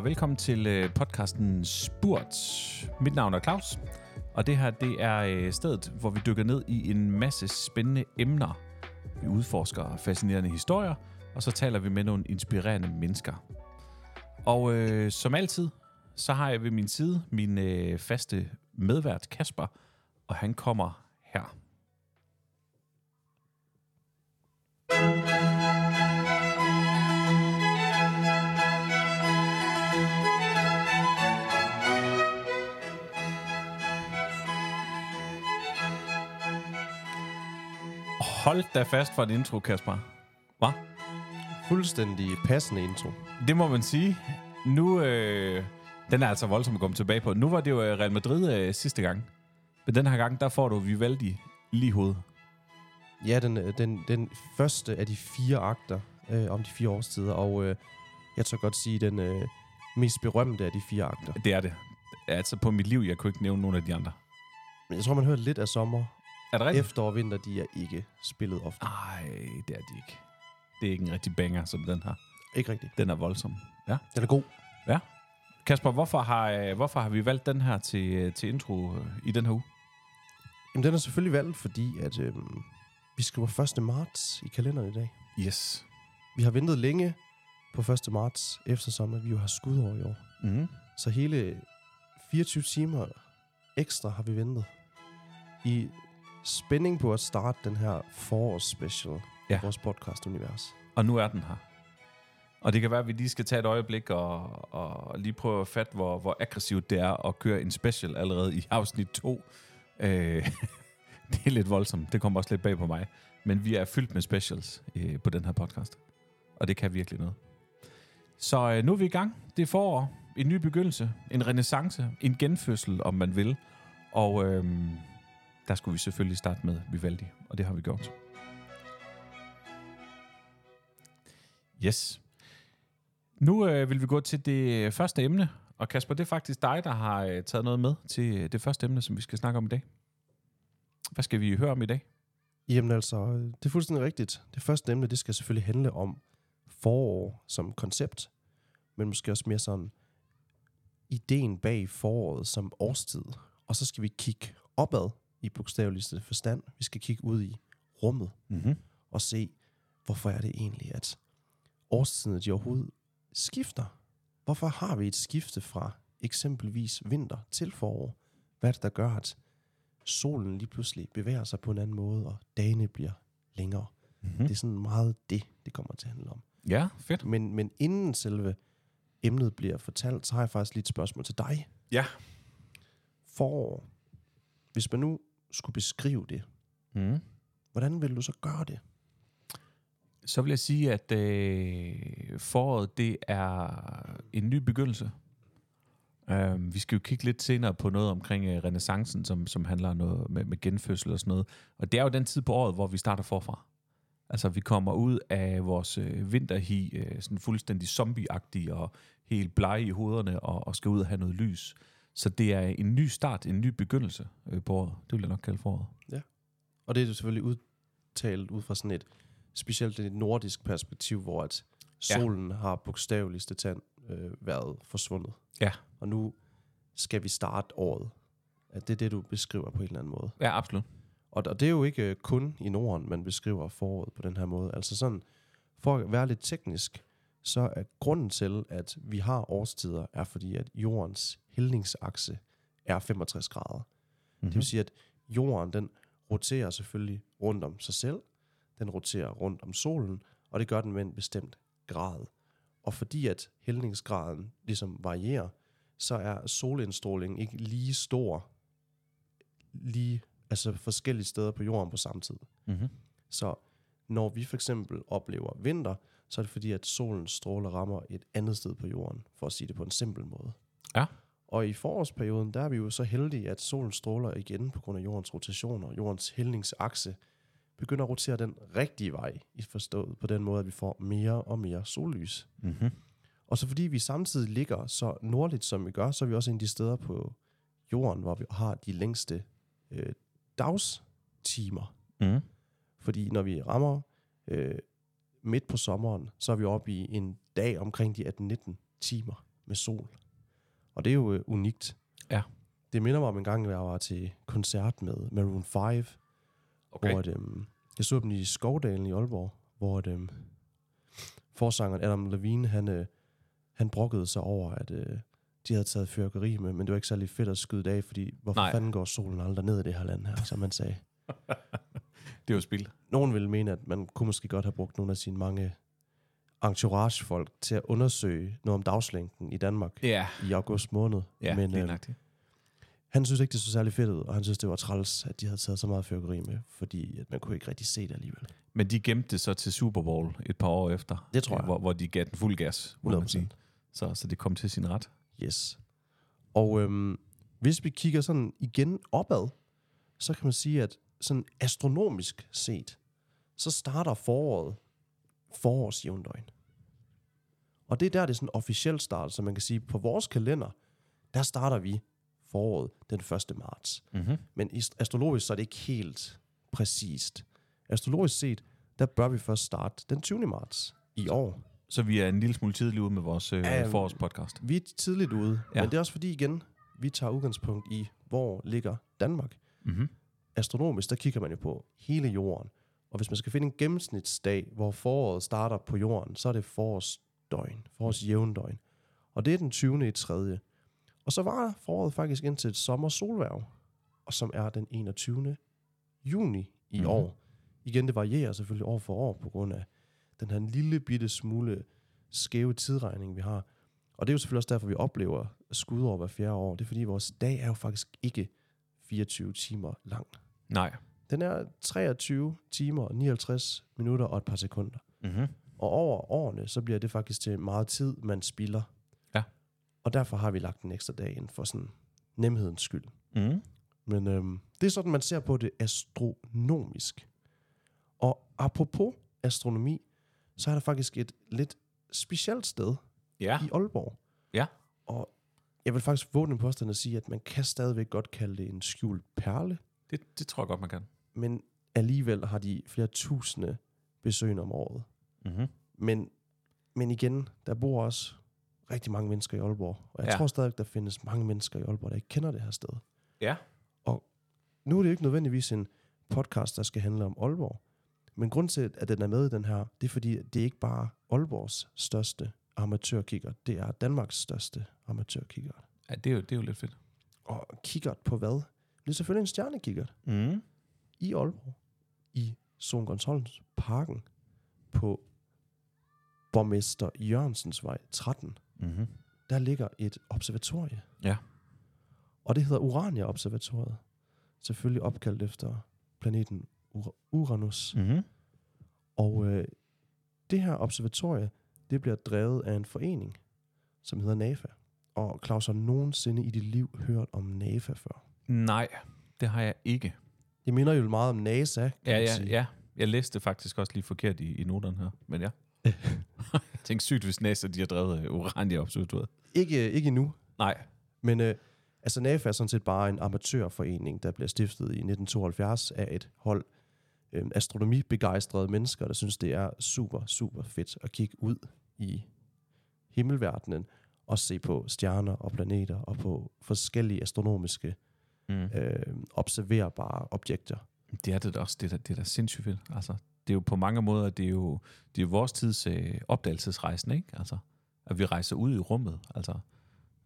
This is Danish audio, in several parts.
Og velkommen til øh, podcasten Spurt. Mit navn er Claus, og det her det er øh, stedet, hvor vi dykker ned i en masse spændende emner. Vi udforsker fascinerende historier, og så taler vi med nogle inspirerende mennesker. Og øh, som altid, så har jeg ved min side min øh, faste medvært Kasper, og han kommer her. Hold da fast for en intro, Kasper. Hvad? Fuldstændig passende intro. Det må man sige. Nu, øh, den er altså voldsom at komme tilbage på. Nu var det jo øh, Real Madrid øh, sidste gang. Men den her gang, der får du Vivaldi lige i hovedet. Ja, den, øh, den, den første af de fire akter øh, om de fire årstider, og øh, jeg tør godt sige, den øh, mest berømte af de fire akter. Det er det. Altså på mit liv, jeg kunne ikke nævne nogen af de andre. Men jeg tror, man hører lidt af sommer. Er det rigtigt? Efterår og vinter, de er ikke spillet ofte. Nej, det er de ikke. Det er ikke en rigtig banger, som den her. Ikke rigtigt. Den er voldsom. Ja. Den er god. Ja. Kasper, hvorfor har, øh, hvorfor har vi valgt den her til, øh, til intro øh, i den her uge? Jamen, den er selvfølgelig valgt, fordi at, øh, vi skriver 1. marts i kalenderen i dag. Yes. Vi har ventet længe på 1. marts, eftersom at vi jo har skudår i år. Mm-hmm. Så hele 24 timer ekstra har vi ventet. I spænding på at starte den her forårsspecial ja. Vores podcast-univers. Og nu er den her. Og det kan være, at vi lige skal tage et øjeblik og, og lige prøve at fatte, hvor, hvor aggressivt det er at køre en special allerede i afsnit 2. Øh, det er lidt voldsomt. Det kommer også lidt bag på mig. Men vi er fyldt med specials øh, på den her podcast. Og det kan virkelig noget. Så øh, nu er vi i gang. Det er forår. En ny begyndelse. En renaissance. En genfødsel, om man vil. Og øh, der skulle vi selvfølgelig starte med Vivaldi. Og det har vi gjort. Yes. Nu øh, vil vi gå til det øh, første emne, og Kasper, det er faktisk dig, der har øh, taget noget med til øh, det første emne, som vi skal snakke om i dag. Hvad skal vi høre om i dag? Jamen altså, øh, det er fuldstændig rigtigt. Det første emne, det skal selvfølgelig handle om forår som koncept, men måske også mere sådan ideen bag foråret som årstid. Og så skal vi kigge opad i bogstaveligste forstand. Vi skal kigge ud i rummet Mm-hmm. og se, hvorfor er det egentlig, at årstiderne de overhovedet skifter. Hvorfor har vi et skifte fra eksempelvis vinter til forår? Hvad er det, der gør, at solen lige pludselig bevæger sig på en anden måde, og dagene bliver længere? Mm-hmm. Det er sådan meget det, det kommer til at handle om. Ja, fedt. Men, men inden selve emnet bliver fortalt, så har jeg faktisk lige et spørgsmål til dig. Ja. Forår. Hvis man nu skulle beskrive det, Mm. hvordan vil du så gøre det? Så vil jeg sige, at øh, foråret, det er en ny begyndelse. Uh, vi skal jo kigge lidt senere på noget omkring uh, renaissancen, som, som handler noget med, med genfødsel og sådan noget. Og det er jo den tid på året, hvor vi starter forfra. Altså, vi kommer ud af vores øh, vinterhi, øh, sådan fuldstændig zombieagtige og helt blege i hovederne, og, og skal ud og have noget lys. Så det er en ny start, en ny begyndelse øh, på året. Det vil jeg nok kalde foråret. Og det er jo selvfølgelig udtalt ud fra sådan et specielt et nordisk perspektiv, hvor at Ja. solen har bogstaveligste tand øh, været forsvundet. Ja. Og nu skal vi starte året. At det er det, du beskriver på en eller anden måde. Ja, absolut. Og, og det er jo ikke øh, kun i Norden, man beskriver foråret på den her måde. Altså sådan, for at være lidt teknisk, så er grunden til, at vi har årstider, er fordi, at jordens hældningsakse er 65 grader. Mm-hmm. Det vil sige, at jorden, den roterer selvfølgelig rundt om sig selv, den roterer rundt om solen, og det gør den med en bestemt grad. Og fordi at hældningsgraden ligesom varierer, så er solindstrålingen ikke lige stor, lige, altså forskellige steder på jorden på samme tid. Mm-hmm. Så når vi for eksempel oplever vinter, så er det fordi, at solens stråler rammer et andet sted på jorden, for at sige det på en simpel måde. Ja. Og i forårsperioden, der er vi jo så heldige, at solen stråler igen på grund af jordens rotation, og jordens hældningsakse begynder at rotere den rigtige vej, i forstået på den måde, at vi får mere og mere sollys. Mm-hmm. Og så fordi vi samtidig ligger så nordligt, som vi gør, så er vi også en af de steder på jorden, hvor vi har de længste øh, dagstimer. Mm. Fordi når vi rammer øh, midt på sommeren, så er vi oppe i en dag omkring de 18-19 timer med sol. Og det er jo øh, unikt. Ja. Det minder mig om en gang, jeg var til koncert med Maroon 5, okay. hvor at, øhm, jeg så dem i Skovdalen i Aalborg, hvor at, øhm, forsangeren Adam Levine, han, øh, han brokkede sig over, at øh, de havde taget fyrkeri med, men det var ikke særlig fedt at skyde det af, fordi hvorfor Nej. fanden går solen aldrig ned i det her land her, som man sagde. Det er jo spild. Nogen ville mene, at man kunne måske godt have brugt nogle af sine mange entouragefolk til at undersøge noget om dagslængden i Danmark Ja, i august måned. ja Men øh, han synes ikke, det så særlig fedt ud, og han synes, det var træls, at de havde taget så meget fyrkeri med, fordi at man kunne ikke rigtig se det alligevel. Men de gemte det så til Super Bowl et par år efter. Det tror jeg. Hvor, hvor de gav den fuld gas, må man 100%. sige. Så, så det kom til sin ret. Yes. Og øhm, hvis vi kigger sådan igen opad, så kan man sige, at sådan astronomisk set, så starter foråret forårs jævndøgn. Og det er der, det er sådan officielt starter, så man kan sige, på vores kalender, der starter vi foråret den 1. marts. Mm-hmm. Men astrologisk så er det ikke helt præcist. Astrologisk set, der bør vi først starte den 20. marts i år. Så vi er en lille smule tidlig ude med vores øh, Ja, forårspodcast. Vi er tidligt ude, ja. men det er også fordi igen, vi tager udgangspunkt i, hvor ligger Danmark. Mm-hmm. Astronomisk, der kigger man jo på hele jorden. Og hvis man skal finde en gennemsnitsdag, hvor foråret starter på jorden, så er det forårsdøgn, forårs jævndøgn. Og det er den 20. i 3. Og så var foråret faktisk indtil et sommer solværv, og som er den 21. juni i Mhm. mm-hmm. år. Igen, det varierer selvfølgelig år for år, på grund af den her lille bitte smule skæve tidregning, vi har. Og det er jo selvfølgelig også derfor, vi oplever skudår hver fjerde år. Det er fordi, vores dag er jo faktisk ikke 24 timer lang. Nej. Den er 23 timer, 59 minutter og et par sekunder. Mm-hmm. Og over årene, så bliver det faktisk til meget tid, man spilder. Ja. Og derfor har vi lagt en ekstra dag ind for sådan nemhedens skyld. Mm-hmm. Men øhm, det er sådan, man ser på det astronomisk. Og apropos astronomi, så er der faktisk et lidt specielt sted Ja. i Aalborg. Ja. Og jeg vil faktisk våge den påstand at sige, at man kan stadigvæk godt kalde det en skjult perle, Det, det tror jeg godt, man kan. men alligevel har de flere tusinde besøgende om året. Mm-hmm. Men, men igen, der bor også rigtig mange mennesker i Aalborg. Og jeg Ja. tror stadig, der findes mange mennesker i Aalborg, der ikke kender det her sted. Ja. Nu er det jo ikke nødvendigvis en podcast, der skal handle om Aalborg. Men grund til, at den er med i den her, det er fordi, at det er ikke bare Aalborgs største amatørkigger. Det er Danmarks største amatørkigger. ja det, er jo, det er jo lidt fedt. Og kiggert på hvad? Det er selvfølgelig en stjernekiggert Mm. i Aalborg. I Songonsholms parken på borgmester Jørgensens vej 13. Mm-hmm. Der ligger et observatorie. Ja. Og det hedder Urania-observatoriet. Selvfølgelig opkaldt efter planeten Ur- Uranus. Mm-hmm. Og øh, det her observatorie, det bliver drevet af en forening, som hedder NAFA. Og Claus, har nogensinde i dit liv hørt om NAFA før? Nej, det har jeg ikke. Det minder jo meget om NASA, kan Ja, man ja, sige. ja. Jeg læste faktisk også lige forkert i, i noterne her, men ja. tænkte sygt, hvis NASA de har drevet øh, Urania-observatoriet. Ikke, ikke endnu, Nej. men øh, altså NAFA er sådan set bare en amatørforening, der blev stiftet i 1972 af et hold øh, astronomibegejstrede mennesker, der synes, det er super, super fedt at kigge ud i himmelverdenen og se på stjerner og planeter og på forskellige astronomiske Mm. øh, observerbare objekter. Det er det også. Det er da, det er da sindssygt fedt. Altså, det er jo på mange måder, det er jo, det er vores tids øh, opdagelsesrejsen, ikke? Altså, at vi rejser ud i rummet. Altså,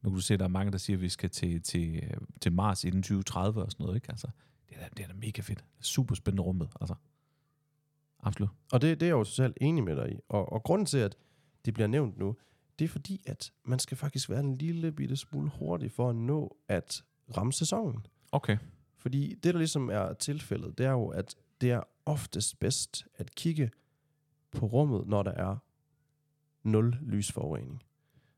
nu kan du se, der er mange, der siger, at vi skal til, til, øh, til Mars inden 2030 og sådan noget, ikke? Altså, det er da, det er da mega fedt. Super spændende rummet, altså. Absolut. Og det, det er jeg jo selv enig med dig i. Og, og grunden til, at det bliver nævnt nu, det er fordi, at man skal faktisk være en lille bitte smule hurtig for at nå at ramme sæsonen. Okay. Fordi det, der ligesom er tilfældet, det er jo, at det er oftest bedst at kigge på rummet, når der er nul lysforurening.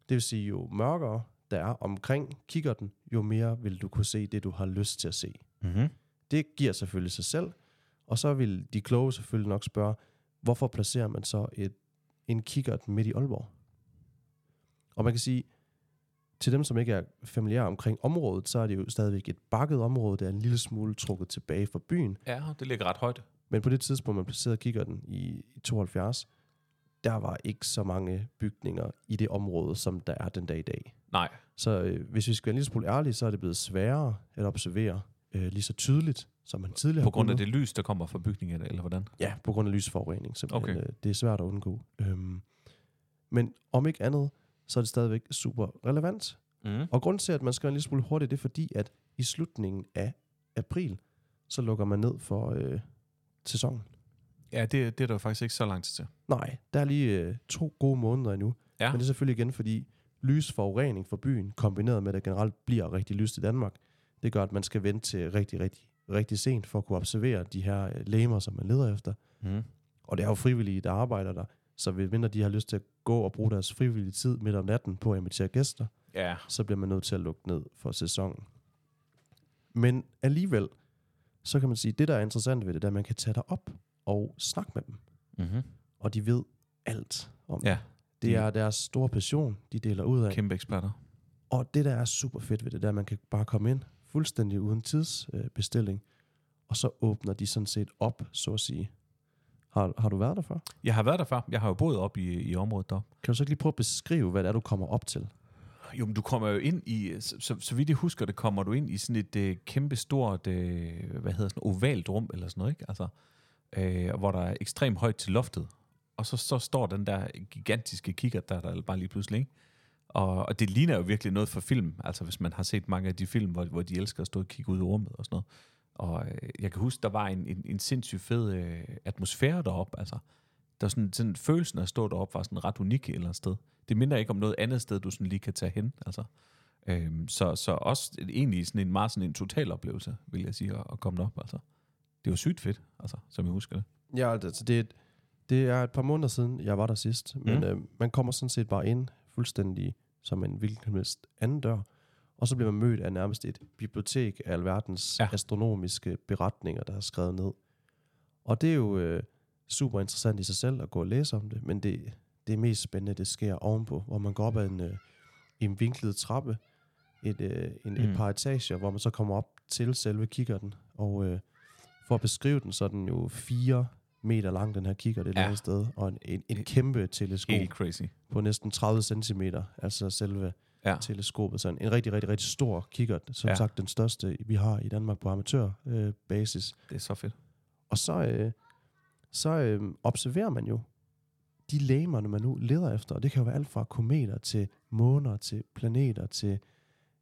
Det vil sige, jo mørkere der er omkring kikkerten, jo mere vil du kunne se det, du har lyst til at se. Mm-hmm. Det giver selvfølgelig sig selv, og så vil de kloge selvfølgelig nok spørge, hvorfor placerer man så et, en kikkert midt i Aalborg? Og man kan sige, til dem, som ikke er familiære omkring området, så er det jo stadigvæk et bakket område, der er en lille smule trukket tilbage fra byen. Ja, det ligger ret højt. Men på det tidspunkt, man placerede kikkerten i, i 72, der var ikke så mange bygninger i det område, som der er den dag i dag. Nej. Så øh, hvis vi skal være en lille smule ærlige, så er det blevet sværere at observere øh, lige så tydeligt, som man tidligere På grund af det lys, der kommer fra bygningen, eller hvordan? Ja, på grund af lysforurening simpelthen. Okay. Okay. Det er svært at undgå. Øhm, men om ikke andet, så er det stadigvæk super relevant. Mm. Og grunden til, at man skal være en lille smule hurtigt, det er fordi, at i slutningen af april, så lukker man ned for øh, sæsonen. Ja, det, det er der jo faktisk ikke så lang tid til. Nej, der er lige øh, to gode måneder endnu. Ja. Men det er selvfølgelig igen, fordi lysforurening for byen, kombineret med, at det generelt bliver rigtig lyst i Danmark, det gør, at man skal vente til rigtig, rigtig, rigtig sent for at kunne observere de her øh, legemer, som man leder efter. Mm. Og det er jo frivillige, der arbejder der. Så hvis mindre de har lyst til at gå og bruge deres frivillige tid midt om natten på at invitere gæster, Ja. så bliver man nødt til at lukke ned for sæsonen. Men alligevel, så kan man sige, det der er interessant ved det, det er, at man kan tage dig op og snakke med dem. Mm-hmm. Og de ved alt om Ja, det. Det de- er deres store passion, de deler ud af. kæmpe eksperter. Og det, der er super fedt ved det, det er, at man kan bare komme ind fuldstændig uden tidsbestilling, og så åbner de sådan set op, så at sige. Har, har du været der før? Jeg har været der før. Jeg har jo boet op i, i området der. Kan du så ikke lige prøve at beskrive, hvad det er, du kommer op til? Jo, men du kommer jo ind i, så, så, så vidt jeg husker det, kommer du ind i sådan et øh, kæmpe stort, øh, hvad hedder sådan, ovalt rum, eller sådan noget, ikke? Altså, øh, hvor der er ekstremt højt til loftet. Og så, så står den der gigantiske kigger der, der bare lige pludselig, ikke? Og, og det ligner jo virkelig noget for film, altså hvis man har set mange af de film, hvor, hvor de elsker at stå og kigge ud i rummet og sådan noget. Og øh, jeg kan huske, der var en, en, en sindssygt fed øh, atmosfære deroppe, altså. Der sådan, sådan følelsen af at stå deroppe var sådan ret unik et eller andet sted. Det minder ikke om noget andet sted, du sådan lige kan tage hen, altså. Øhm, så, så også egentlig sådan en meget sådan en total oplevelse, vil jeg sige, at, at komme op, altså. Det var sygt fedt, altså, som jeg husker det. Ja, altså det, er et- det er et par måneder siden, jeg var der sidst. Men Mm. øh, man kommer sådan set bare ind fuldstændig som en hvilken som helst anden dør. Og så bliver man mødt af nærmest et bibliotek af alverdens Ja. astronomiske beretninger, der er skrevet ned. Og det er jo øh, super interessant i sig selv at gå og læse om det, men det, det er mest spændende, det sker ovenpå, hvor man går op ad en, øh, en vinklet trappe, et, øh, en. Mm. et par etager, hvor man så kommer op til selve kikkerten. Og øh, for at beskrive den, så er den jo fire meter lang, den her kigger det Ja. ja. sted, og en, en, en kæmpe teleskop Helt crazy. på næsten 30 cm, altså selve Ja. teleskopet. Så en, en rigtig, rigtig, rigtig stor kikkert, som ja. sagt den største, vi har i Danmark på amatørbasis. Øh, basis. Det er så fedt. og så, øh, så øh, observerer man jo de lægemerne, man nu leder efter, og det kan jo være alt fra kometer til måner, til planeter, til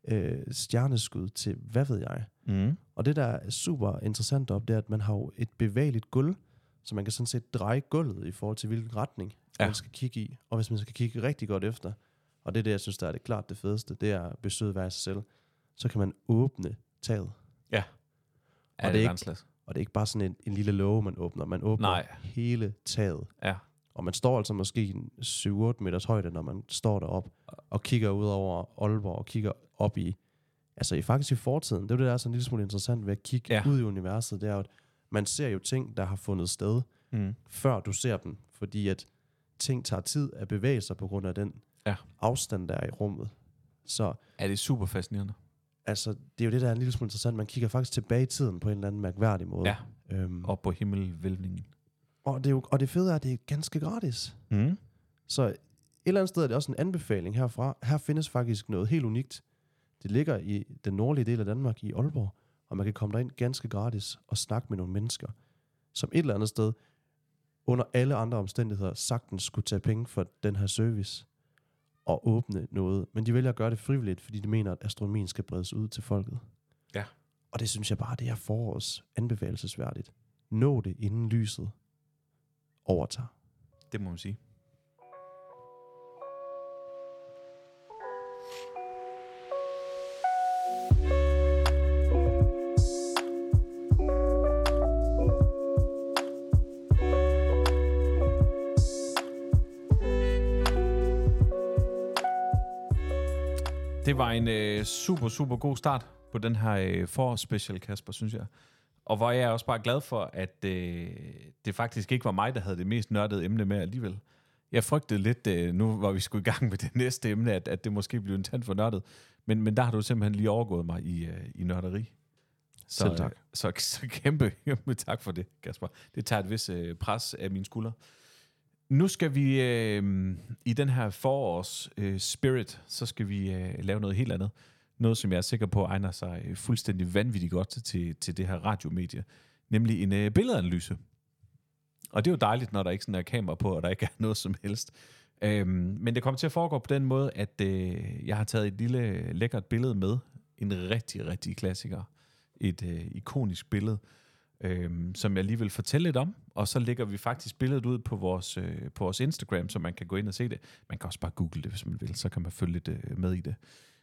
øh, stjerneskud, til hvad ved jeg. Mm. Og det, der er super interessant op, det er, at man har jo et bevægeligt gulv, så man kan sådan set dreje gulvet i forhold til, hvilken retning Ja. ja. man skal kigge i. Og hvis man skal kigge rigtig godt efter, og det er det, jeg synes, der er det klart det fedeste, det er besøget hver i sig selv, så kan man åbne taget. Ja, Og det er det ikke-. Og det er ikke bare sådan en, en lille låge, man åbner. Man åbner Nej. hele taget. Ja. Og man står altså måske i en 7-8 meters højde, når man står derop og kigger ud over Aalborg og kigger op i, altså i faktisk i fortiden. Det er det, der er sådan en lille smule interessant ved at kigge Ja. ja. ud i universet. Det er jo, at man ser jo ting, der har fundet sted, Mm. før du ser dem. Fordi at ting tager tid at bevæge sig på grund af den Ja. afstand, der er i rummet. Så Er det super fascinerende? altså, det er jo det, der er en lille smule interessant. Man kigger faktisk tilbage i tiden på en eller anden mærkværdig måde. Ja. Øhm, Op på himmelvælvningen. og, det er jo, og det fede er, at det er ganske gratis. Mm. Så et eller andet sted er det også en anbefaling herfra. Her findes faktisk noget helt unikt. Det ligger i den nordlige del af Danmark, i Aalborg, og man kan komme derind ganske gratis og snakke med nogle mennesker, som et eller andet sted, under alle andre omstændigheder, sagtens skulle tage penge for den her service og åbne noget. Men de vælger at gøre det frivilligt, fordi de mener, at astronomien skal bredes ud til folket. Ja. Og det synes jeg bare, det er forårs anbefalesværdigt. Nå det, inden lyset overtager. Det må man sige. Det var en øh, super, super god start på den her øh, forårsspecial, Kasper, synes jeg. Og hvor jeg er også bare glad for, at øh, det faktisk ikke var mig, der havde det mest nørdede emne med alligevel. Jeg frygtede lidt, øh, nu hvor vi skulle i gang med det næste emne, at, at det måske blev en tand for nørdet. Men, men der har du simpelthen lige overgået mig i, øh, i nørderi. Så, Selv tak. øh, Så, så kæmpe, kæmpe tak for det, Kasper. Det tager et vis øh, pres af mine skuldre. Nu skal vi øh, i den her forårs øh, spirit, så skal vi øh, lave noget helt andet. Noget, som jeg er sikker på egner sig øh, fuldstændig vanvittigt godt til, til det her radiomedie. Nemlig en øh, billedanalyse. Og det er jo dejligt, når der ikke sådan er kamera på, og der ikke er noget som helst. Øhm, men det kommer til at foregå på den måde, at øh, jeg har taget et lille lækkert billede med. En rigtig, rigtig klassiker. Et øh, ikonisk billede, øh, som jeg lige vil fortælle lidt om. Og så lægger vi faktisk billedet ud på vores, øh, på vores Instagram, så man kan gå ind og se det. Man kan også bare google det, hvis man vil, så kan man følge lidt øh, med i det.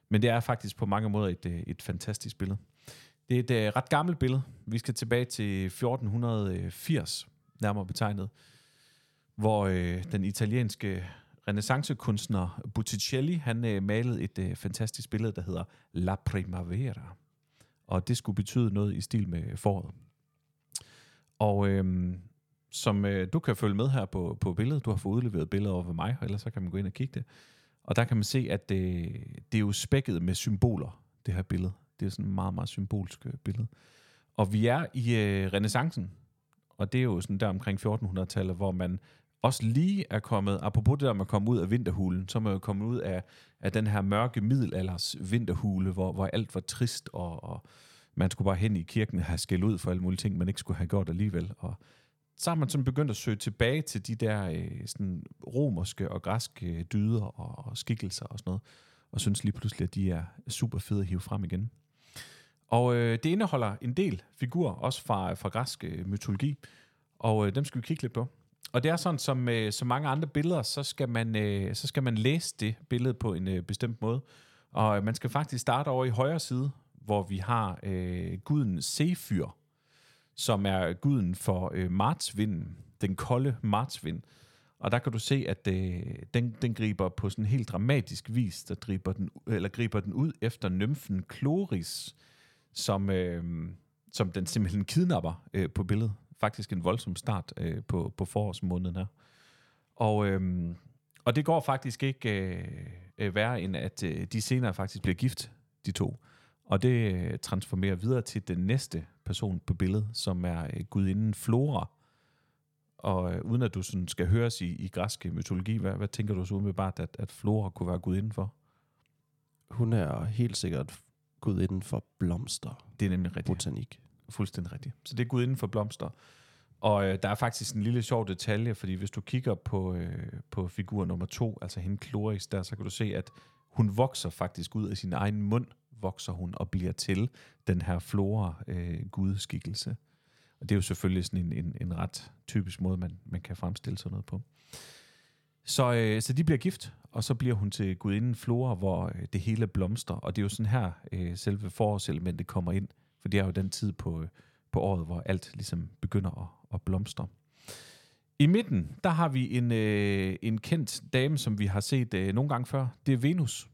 Men det er faktisk på mange måder et, øh, et fantastisk billede. Det er et øh, ret gammelt billede. Vi skal tilbage til 1480, nærmere betegnet, hvor øh, den italienske renaissancekunstner Botticelli, han øh, malede et øh, fantastisk billede, der hedder La Primavera. Og det skulle betyde noget i stil med foråret. Og øh, som øh, du kan følge med her på, på billedet, du har fået udleveret billeder over for mig, og ellers så kan man gå ind og kigge det. Og der kan man se, at det, det er jo spækket med symboler, det her billede. Det er sådan et meget, meget symbolsk øh, billede. Og vi er i øh, renaissancen, og det er jo sådan der omkring 1400-tallet, hvor man også lige er kommet, apropos det der med at komme ud af vinterhulen, så er man jo kommet ud af, af den her mørke middelalders vinterhule, hvor, hvor alt var trist, og, og man skulle bare hen i kirken og have skæld ud for alle mulige ting, man ikke skulle have gjort alligevel. Og så har man sådan begyndt at søge tilbage til de der øh, sådan romerske og græske øh, dyder og, og skikkelser og sådan noget, og synes lige pludselig, at de er super fede at hive frem igen. Og øh, det indeholder en del figurer, også fra, øh, fra græsk øh, mytologi, og øh, dem skal vi kigge lidt på. Og det er sådan, som øh, så mange andre billeder, så skal, man, øh, så skal man læse det billede på en øh, bestemt måde. Og øh, man skal faktisk starte over i højre side, hvor vi har øh, guden Sefyr, som er guden for øh, martsvinden, den kolde martsvind. Og der kan du se, at øh, den, den griber på sådan helt dramatisk vis, der griber den, eller griber den ud efter nymfen Kloris, som, øh, som den simpelthen kidnapper øh, på billedet. Faktisk en voldsom start øh, på, på forårsmåneden her. Og, øh, og det går faktisk ikke øh, øh, værre, end at øh, de senere faktisk bliver gift, de to. Og det øh, transformerer videre til den næste person på billedet, som er øh, gudinden Flora. Og øh, uden at du sådan skal høres i, i græske mytologi, hvad, hvad tænker du så umiddelbart, at, at Flora kunne være gudinden for? Hun er helt sikkert gud inden for blomster. Det er nemlig rigtigt. Botanik. Fuldstændig rigtigt. Så det er Gud inden for blomster. Og øh, der er faktisk en lille sjov detalje, fordi hvis du kigger på, øh, på figur nummer to, altså hende Kloris der, så kan du se, at hun vokser faktisk ud af sin egen mund, vokser hun og bliver til den her flora øh. Og det er jo selvfølgelig sådan en, en, en ret typisk måde, man, man kan fremstille sådan noget på. Så, øh, så de bliver gift, og så bliver hun til gudinden Flora, hvor øh, det hele blomster. Og det er jo sådan her, øh, selve forårselementet kommer ind, for det er jo den tid på, øh, på året, hvor alt ligesom begynder at, at blomstre. I midten, der har vi en, øh, en kendt dame, som vi har set øh, nogle gange før. Det er Venus,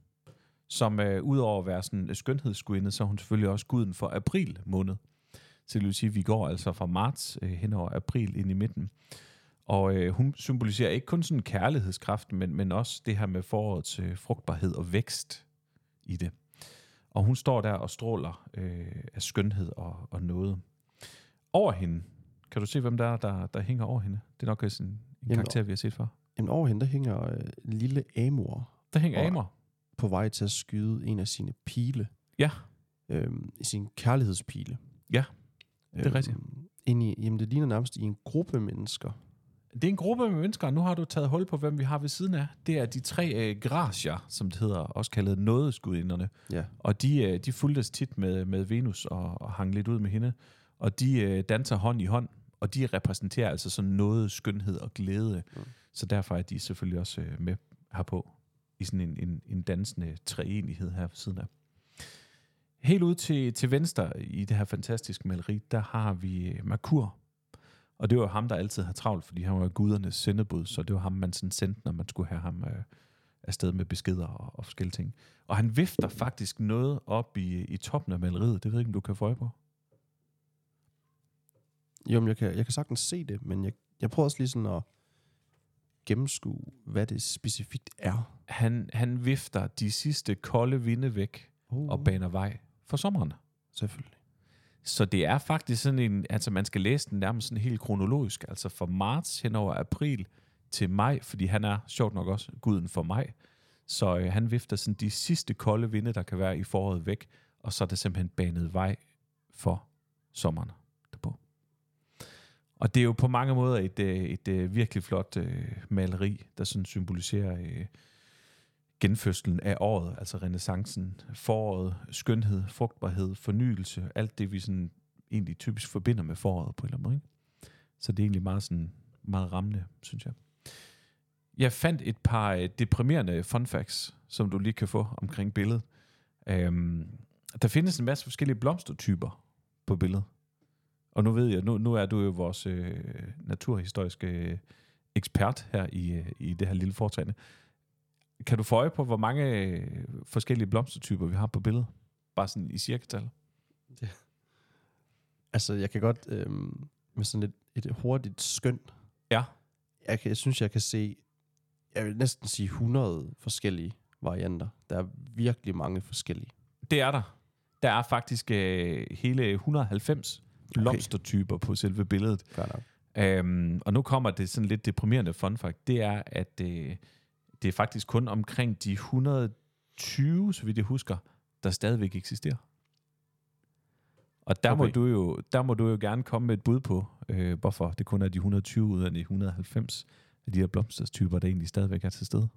som øh, udover at være sådan skønhedsgudinde, så er hun selvfølgelig også guden for april måned. Så det vil sige, at vi går altså fra marts øh, hen over april ind i midten. Og øh, hun symboliserer ikke kun sådan kærlighedskraften, men, men også det her med forårets øh, frugtbarhed og vækst i det. Og hun står der og stråler øh, af skønhed og, og noget. Over hende, kan du se, hvem der er, der, der hænger over hende? Det er nok sådan en Jamen, karakter, vi har set før. Jamen over hende, der hænger øh, lille Amor Der hænger Og- Amor. På vej til at skyde en af sine pile. Ja. Øhm, sin kærlighedspile. Ja, det er rigtigt. Ind i, jamen det ligner nærmest i en gruppe mennesker. Det er en gruppe med mennesker, og nu har du taget hul på, hvem vi har ved siden af. Det er de tre øh, gracier, som det hedder, også kaldet nådeskudinderne. Ja. Og de, øh, de fulgtes tit med, med Venus og, og hang lidt ud med hende. Og de øh, danser hånd i hånd, og de repræsenterer altså sådan noget skønhed og glæde. Mm. Så derfor er de selvfølgelig også øh, med herpå i sådan en, en, en dansende treenighed her ved siden af. Helt ud til, til venstre i det her fantastiske maleri, der har vi øh, Merkur. Og det var ham, der altid har travlt, fordi han var gudernes sendebud, så det var ham, man sådan sendte, når man skulle have ham øh, afsted med beskeder og, og forskellige ting. Og han vifter faktisk noget op i, i toppen af maleriet. Det ved jeg ikke, om du kan få øje på. Jo, men jeg kan, jeg kan sagtens se det, men jeg, jeg prøver også lige sådan at gennemskue, hvad det specifikt er. Han, han vifter de sidste kolde vinde væk Uh, og baner vej for sommeren. Selvfølgelig. Så det er faktisk sådan en, altså man skal læse den nærmest sådan helt kronologisk, altså fra marts hen over april, til maj, fordi han er sjovt nok også guden for maj. Så øh, han vifter sådan de sidste kolde vinde, der kan være i foråret væk, og så er det simpelthen banet vej for sommeren. Og det er jo på mange måder et, øh, et, et virkelig flot øh, maleri, der sådan symboliserer øh, genfødslen af året, altså renaissancen, foråret, skønhed, frugtbarhed, fornyelse, alt det vi sådan egentlig typisk forbinder med foråret på en eller anden måde. Ikke? Så det er egentlig meget, sådan, meget rammende, synes jeg. Jeg fandt et par øh, deprimerende fun facts, som du lige kan få omkring billedet. Øhm, der findes en masse forskellige blomstertyper på billedet. Og nu ved jeg, nu, nu er du jo vores øh, naturhistoriske øh, ekspert her i, øh, i det her lille foretagende. Kan du få øje på, hvor mange øh, forskellige blomstertyper vi har på billedet? Bare sådan i cirkatal. Altså, jeg kan godt øh, med sådan et, et hurtigt skøn. Ja. Jeg, kan, jeg synes, jeg kan se, jeg vil næsten sige 100 forskellige varianter. Der er virkelig mange forskellige. Det er der. Der er faktisk øh, hele 190 blomstertyper på selve billedet. Øhm, og nu kommer det sådan lidt deprimerende fun fact. Det er, at øh, det er faktisk kun omkring de 120, så vidt jeg husker, der stadigvæk eksisterer. Og der, okay. må Okay. du jo, der må du jo gerne komme med et bud på, øh, hvorfor det kun er de 120 ud af de 190 af de her blomstertyper, der egentlig stadigvæk er til stede.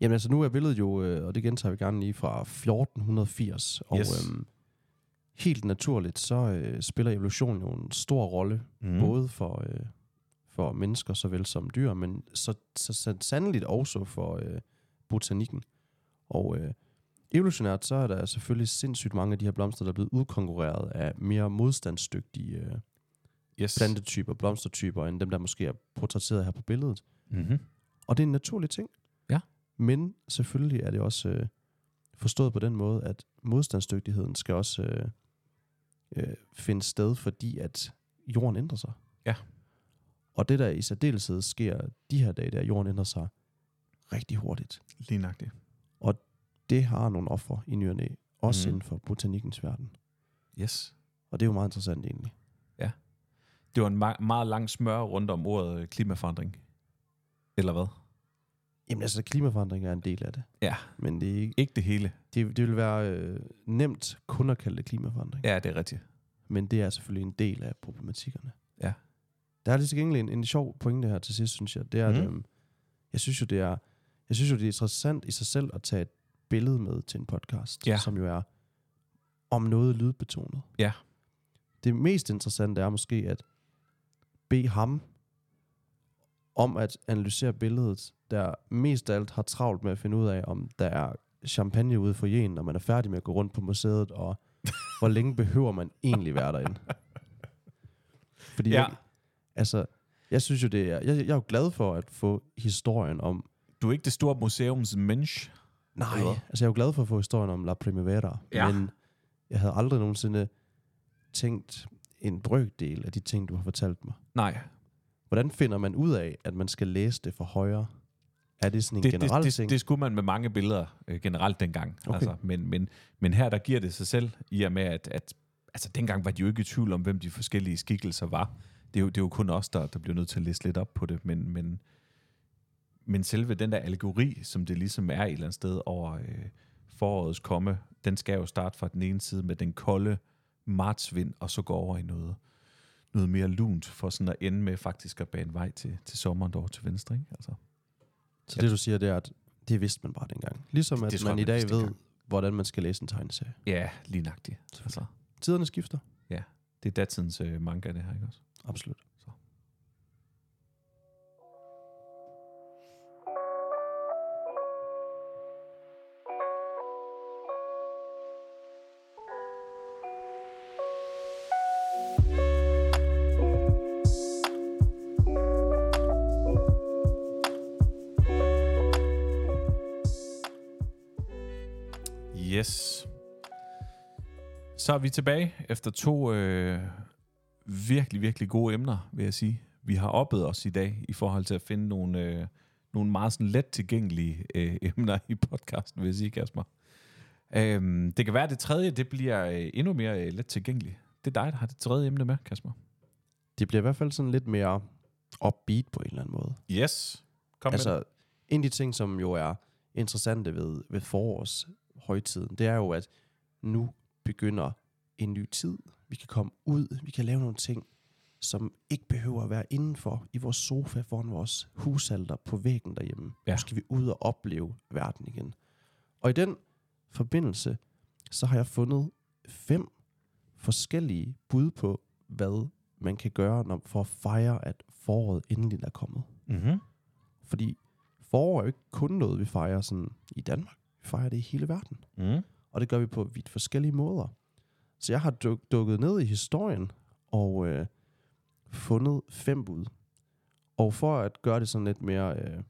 Jamen altså, nu er billedet jo, øh, og det gentager vi gerne lige fra 1480. Og Yes. øhm, helt naturligt, så øh, spiller evolution jo en stor rolle, Mm. både for, øh, for mennesker såvel som dyr, men så, så, så sandelig også for øh, botanikken. Og øh, evolutionært, så er der selvfølgelig sindssygt mange af de her blomster, der er blevet udkonkurreret af mere modstandsdygtige øh, yes. plantetyper, blomstertyper, end dem, der måske er portrætteret her på billedet. Mm-hmm. Og det er en naturlig ting. Ja. Men selvfølgelig er det også øh, forstået på den måde, at modstandsdygtigheden skal også øh, øh, finde sted, fordi at jorden ændrer sig. Ja. Og det der i særdeleshed sker de her dage, der jorden ændrer sig rigtig hurtigt. Lige nøjagtigt. Det har nogle ofre i ny og næ, også mm. inden for botanikkens verden. Yes. Og det er jo meget interessant egentlig. Det var en ma- meget lang smør rundt om ordet øh, klimaforandring. Eller hvad? Jamen altså, klimaforandring er en del af det. Ja. Men det, er ikke, Ikke det hele. det, det vil være øh, nemt kun at kalde det klimaforandring. Ja, det er rigtigt. Men det er selvfølgelig en del af problematikkerne. Ja. Der er lige til gengæld en, en sjov pointe her til sidst, synes jeg. Det er, mm. at øhm, jeg synes jo, det er, jeg synes jo, det er interessant i sig selv at tage et billede med til en podcast, Ja. som jo er om noget lydbetonet. Ja. Det mest interessante er måske at bede ham om at analysere billedet, der mest af alt har travlt med at finde ud af, om der er champagne ude for jen, når man er færdig med at gå rundt på museet, og hvor længe behøver man egentlig være derinde. Fordi Ja. jeg, altså, jeg synes jo, det er, jeg, jeg er jo glad for at få historien om, Du er ikke det store museums mensch. nej, Eller altså jeg er jo glad for at få historien om La Primavera, Ja. men jeg havde aldrig nogensinde tænkt en brøkdel af de ting, du har fortalt mig. Nej, Hvordan finder man ud af, at man skal læse det for højre? Er det sådan en det, generel det, det, ting? det skulle man med mange billeder øh, generelt dengang. Okay. Altså, men, men, men her der giver det sig selv, i og med at, at altså, dengang var de jo ikke i tvivl om, hvem de forskellige skikkelser var. Det er jo, det er jo kun os, der, der bliver nødt til at læse lidt op på det, men, men, men selve den der allegori, som det ligesom er et eller andet sted over øh, forårets komme, den skal jo starte fra den ene side med den kolde martsvind, og så gå over i noget, noget mere lunt, for sådan at ende med faktisk at bane vej til, til sommeren derovre til venstre. Ikke? Altså. Så det du siger, det er, at det vidste man bare dengang. Ligesom Det- at det tror man jeg, i man dag ved, dengang. hvordan man skal læse en tegneserie. Ja, lige nøjagtigt. Altså, Tiderne skifter. det er datidens øh, manga, det her, ikke også? Absolut. Så er vi tilbage efter to øh, virkelig, virkelig gode emner, vil jeg sige. Vi har oppet os i dag i forhold til at finde nogle, øh, nogle meget sådan let tilgængelige øh, emner i podcasten, vil jeg sige, Kasper. Øhm, det kan være, at det tredje det bliver øh, endnu mere øh, let tilgængeligt. Det er dig, der har det tredje emne med, Kasper. Det bliver i hvert fald sådan lidt mere upbeat på en eller anden måde. Yes. Kom med altså, en af de ting, som jo er interessante ved, ved forårshøjtiden, det er jo, at nu begynder en ny tid. Vi kan komme ud, vi kan lave nogle ting, som ikke behøver at være indenfor i vores sofa foran vores husalter på væggen derhjemme. Ja. Nu skal vi ud og opleve verden igen. Og i den forbindelse, så har jeg fundet fem forskellige bud på, hvad man kan gøre når, for at fejre, at foråret endelig er kommet. Mm-hmm. Fordi forår er jo ikke kun noget, vi fejrer sådan i Danmark. Vi fejrer det i hele verden. Mm. Og det gør vi på vidt forskellige måder. Så jeg har duk, dukket ned i historien og øh, fundet fem bud. Og for at gøre det sådan lidt mere øh,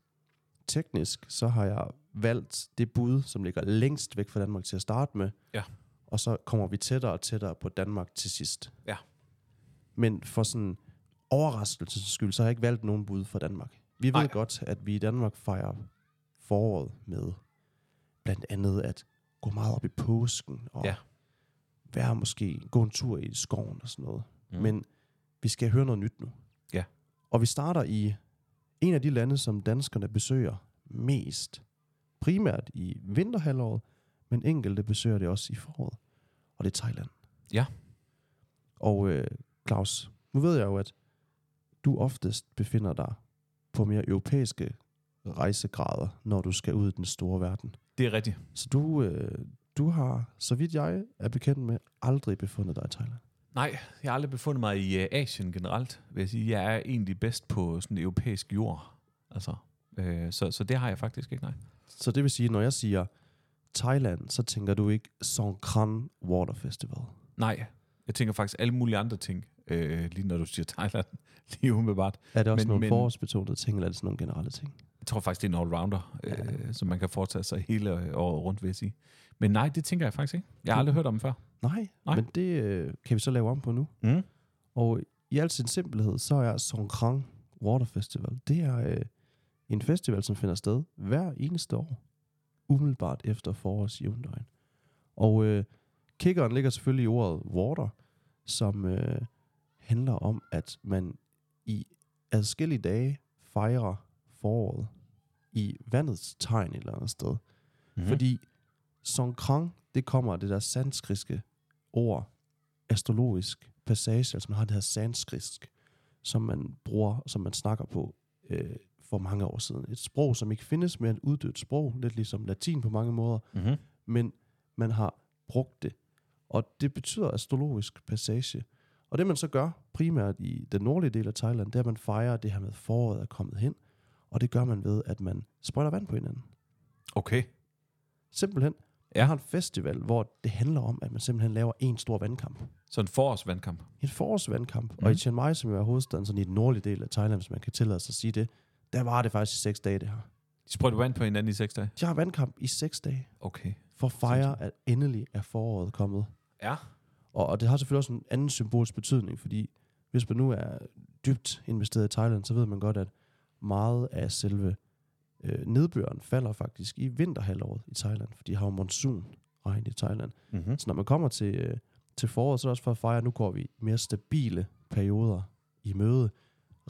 teknisk, så har jeg valgt det bud, som ligger længst væk fra Danmark til at starte med. Ja. Og så kommer vi tættere og tættere på Danmark til sidst. Ja. Men for sådan overraskelsens skyld, så har jeg ikke valgt nogen bud fra Danmark. Vi ved Nej. godt, at vi i Danmark fejrer foråret med blandt andet at gå meget op i påsken og Ja. være måske gå en tur i skoven og sådan noget. Mm. Men vi skal høre noget nyt nu. Ja. Og vi starter i en af de lande, som danskerne besøger mest. Primært i vinterhalvåret, men enkelte besøger det også i foråret. Og det er Thailand. Ja. Og øh, Claus, nu ved jeg jo, at du oftest befinder dig på mere europæiske rejsegrader, når du skal ud i den store verden. Det er rigtigt. Så du, øh, du har, så vidt jeg er bekendt med, aldrig befundet dig i Thailand. Nej, jeg har aldrig befundet mig i uh, Asien generelt, vil jeg sige. Jeg er egentlig bedst på sådan europæisk jord. Altså, øh, så, så det har jeg faktisk ikke, nej. Så det vil sige, når jeg siger Thailand, så tænker du ikke Songkran Water Festival. Nej, jeg tænker faktisk alle mulige andre ting, øh, lige når du siger Thailand, lige umiddelbart. Er det også Men- nogle men- forårsbetonede ting, eller er det sådan nogle generelle ting? Jeg tror faktisk, det er en all-rounder, øh, som man kan foretage sig hele øh, året rundt, vil jeg sige. Men nej, det tænker jeg faktisk ikke. Jeg har aldrig hørt om den før. Nej, Nej. Nej. men det øh, kan vi så lave om på nu. Mm. Og i al sin simpelhed, så er Songkran Water Festival, det er øh, en festival, som finder sted hver eneste år, umiddelbart efter forårsjævndøgn. Og øh, kickeren ligger selvfølgelig i ordet water, som øh, handler om, at man i adskillige dage fejrer foråret i vandets tegn et eller andet sted. Mhm. Mm. Fordi Songkran, det kommer af det der sanskriske ord, astrologisk passage, altså man har det her sanskrisk, som man bruger, som man snakker på øh, for mange år siden. Et sprog, som ikke findes mere, et uddødt sprog, lidt ligesom latin på mange måder, Mm-hmm. men man har brugt det. Og det betyder astrologisk passage. Og det man så gør, primært i den nordlige del af Thailand, det er, at man fejrer det her med, at foråret er kommet hen. Og det gør man ved, at man sprøjter vand på hinanden. Okay. Simpelthen. Ja. Jeg har en festival, hvor det handler om, at man simpelthen laver en stor vandkamp. Så en forårsvandkamp. En forårsvandkamp. Mm. Mhm. Og i Chiang Mai, som jo er hovedstaden sådan i den nordlige del af Thailand, hvis man kan tillade sig at sige det, der var det faktisk i seks dage, det her. De sprøjter vand på hinanden i seks dage. De har vandkamp i seks dage, Okay. for at fejre, at endelig er foråret kommet. Ja. Og, og det har selvfølgelig også en anden symbolsk betydning, fordi hvis man nu er dybt investeret i Thailand, så ved man godt, at meget af selve øh, nedbøren falder faktisk i vinterhalvåret i Thailand, for de har jo monsunregn i Thailand. Mm-hmm. Så når man kommer til, øh, til foråret, så er det også for at fejre, at nu går vi mere stabile perioder i møde.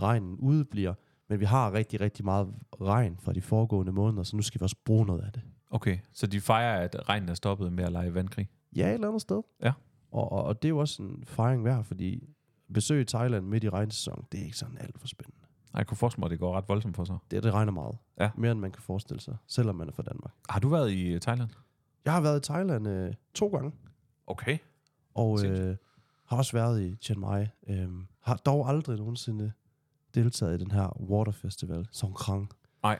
Regnen udebliver, men vi har rigtig, rigtig meget regn fra de foregående måneder, så nu skal vi også bruge noget af det. Okay, så de fejrer, at regnen er stoppet med at lege vandkrig. Ja, et eller andet sted. Ja. Og, og, og det er jo også en fejring værd, fordi besøg i Thailand midt i regnsæson, det er ikke sådan alt for spændende. Ej, Jeg kunne forestille mig, at det går ret voldsomt for sig. Det, det regner meget. Ja. Mere end man kan forestille sig, selvom man er fra Danmark. Har du været i øh, Thailand? Jeg har været i Thailand øh, to gange, Okay. og øh, har også været i Chiang Mai. Øh, har dog aldrig nogensinde deltaget i den her water festival, Songkran. Nej.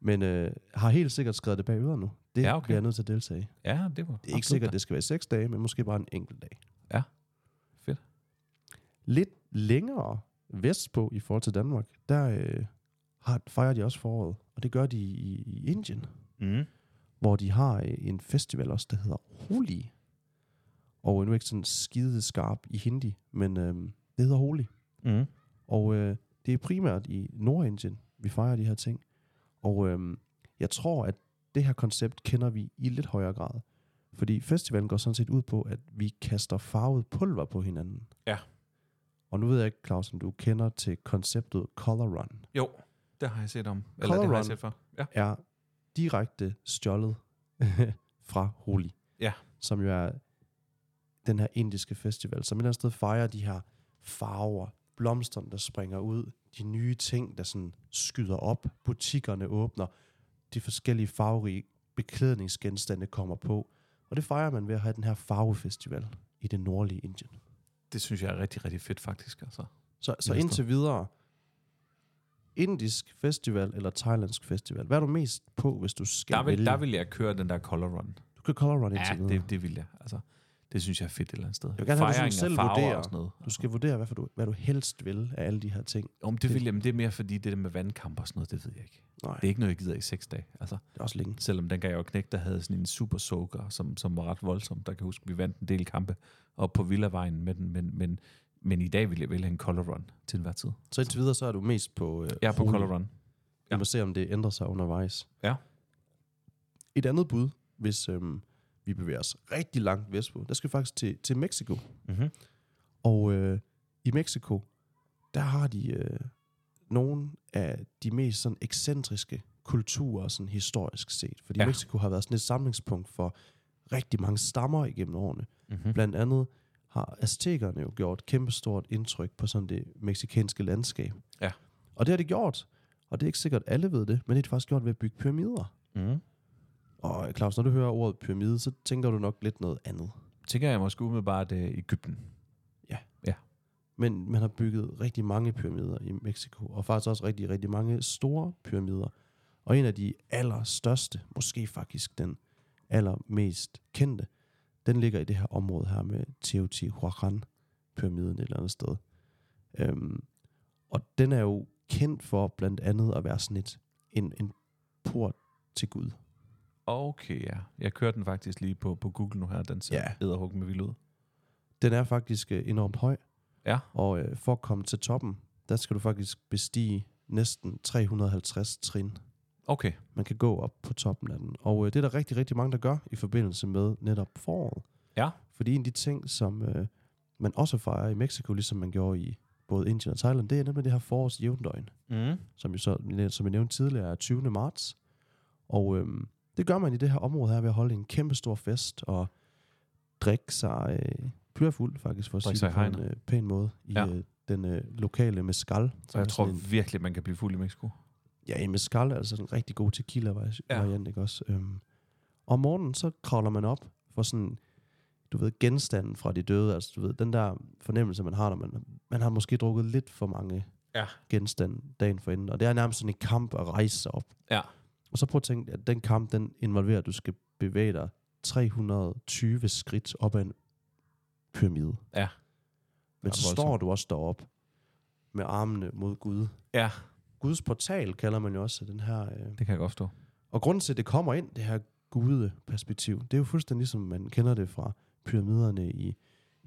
Men øh, har helt sikkert skrevet det bag øret nu. Det Ja, okay. bliver jeg nødt til at deltage i. Ja, det var Det er ikke sikkert, at det skal være seks dage, men måske bare en enkelt dag. Ja. Fedt. Lidt længere vestpå i forhold til Danmark, der øh, har, fejrer de også foråret. Og det gør de i, i Indien, Mm. hvor de har øh, en festival også, der hedder Holi. Og nu er ikke sådan skide skarp i hindi, men øh, det hedder Holi. Mm. Og øh, det er primært i Nordindien, vi fejrer de her ting. Og øh, jeg tror, at det her koncept kender vi i lidt højere grad. Fordi festivalen går sådan set ud på, at vi kaster farvet pulver på hinanden. Ja. Og nu ved jeg ikke, Claus, om du kender til konceptet Color Run. Jo, det har jeg set om. Eller Color det har jeg Run. set for. Ja. er direkte stjålet fra Holi. Ja. Som jo er den her indiske festival, som et eller andet sted fejrer de her farver, blomsterne, der springer ud, de nye ting, der sådan skyder op, butikkerne åbner, de forskellige farverige beklædningsgenstande kommer på. Og det fejrer man ved at have den her farvefestival i det nordlige Indien. Det synes jeg er rigtig, rigtig fedt faktisk. Altså. Så, så Næste. indtil videre, indisk festival eller thailandsk festival, hvad er du mest på, hvis du skal Der vil, vælge? der vil jeg køre den der color run. Du kan color run Ja, indtil videre. det, det vil jeg. Altså, det synes jeg er fedt et eller andet sted. vil gerne have, at du selv farver vurderer. og sådan noget. Du skal vurdere, hvad, du, hvad du helst vil af alle de her ting. Om det, vil jeg, men det er mere fordi det der med vandkamp og sådan noget, det ved jeg ikke. Nej, Det er ikke noget, jeg gider i seks dage. Altså, det er også længe. selvom den gav jeg jo knæk, der havde sådan en super soaker, som, som var ret voldsom. Der kan jeg huske, vi vandt en del kampe op på Villavejen med den, men, men, men i dag vil jeg vælge en color run til enhver tid. Så indtil videre, så er du mest på øh, Jeg er på color run. Vi må se, om det ændrer sig undervejs. Ja. Et andet bud, hvis øhm, vi bevæger os rigtig langt vestpå, der skal vi faktisk til, til Mexico. Mm-hmm. Og øh, i Mexico, der har de øh, nogle af de mest sådan ekscentriske kulturer, sådan historisk set. Fordi Ja. Mexico har været sådan et samlingspunkt for rigtig mange stammer igennem årene. Mm-hmm. Blandt andet har aztekerne jo gjort kæmpestort indtryk på sådan det meksikanske landskab. Ja. Og det har de gjort. Og det er ikke sikkert, at alle ved det, men det har de faktisk gjort ved at bygge pyramider. Mm-hmm. Og Claus, når du hører ordet pyramide, så tænker du nok lidt noget andet. Tænker jeg måske umiddelbart uh, Ægypten. Men man har bygget rigtig mange pyramider i Mexico, og faktisk også rigtig, rigtig mange store pyramider. Og en af de allerstørste, måske faktisk den allermest kendte, den ligger i det her område her med Teotihuacan-pyramiden et eller andet sted. Øhm, og den er jo kendt for blandt andet at være sådan et, en, en port til Gud. Okay, ja. Jeg kørte den faktisk lige på, på Google nu her. Den ser Ja. med vild ud. Den er faktisk øh, enormt høj, Ja. og øh, for at komme til toppen, der skal du faktisk bestige næsten 350 trin. Okay. Man kan gå op på toppen af den. Og øh, det er der rigtig, rigtig mange, der gør i forbindelse med netop foråret. Ja. Fordi en af de ting, som øh, man også fejrer i Mexico, ligesom man gjorde i både Indien og Thailand, det er nemlig det her forårs jævndøgn, Mm. som, jo så, som jeg nævnte tidligere er 20. marts. Og øh, det gør man i det her område her ved at holde en kæmpe stor fest og drikke sig øh, plørfuld, faktisk for at sige sig det på en øh, pæn måde, i Ja. øh, den øh, lokale mezcal. Så jeg tror en- virkelig, man kan blive fuld i Mexico. Ja, en mezcal er altså en rigtig god tequila-variant, ja. ikke også? Øhm, om morgenen, så kravler man op for sådan, du ved, genstanden fra de døde. Altså, du ved, den der fornemmelse, man har, når man, man har måske drukket lidt for mange Ja. genstande dagen forinden. Og det er nærmest sådan en kamp at rejse sig op. Ja. Og så prøv at tænke, at den kamp, den involverer, at du skal bevæge dig 320 skridt op ad en pyramide. Ja. Men så står du også deroppe med armene mod Gud. Ja, Guds portal kalder man jo også den her... Øh, det kan jeg godt forstå. og grunden til, at det kommer ind, det her gudeperspektiv, det er jo fuldstændig ligesom man kender det fra pyramiderne i,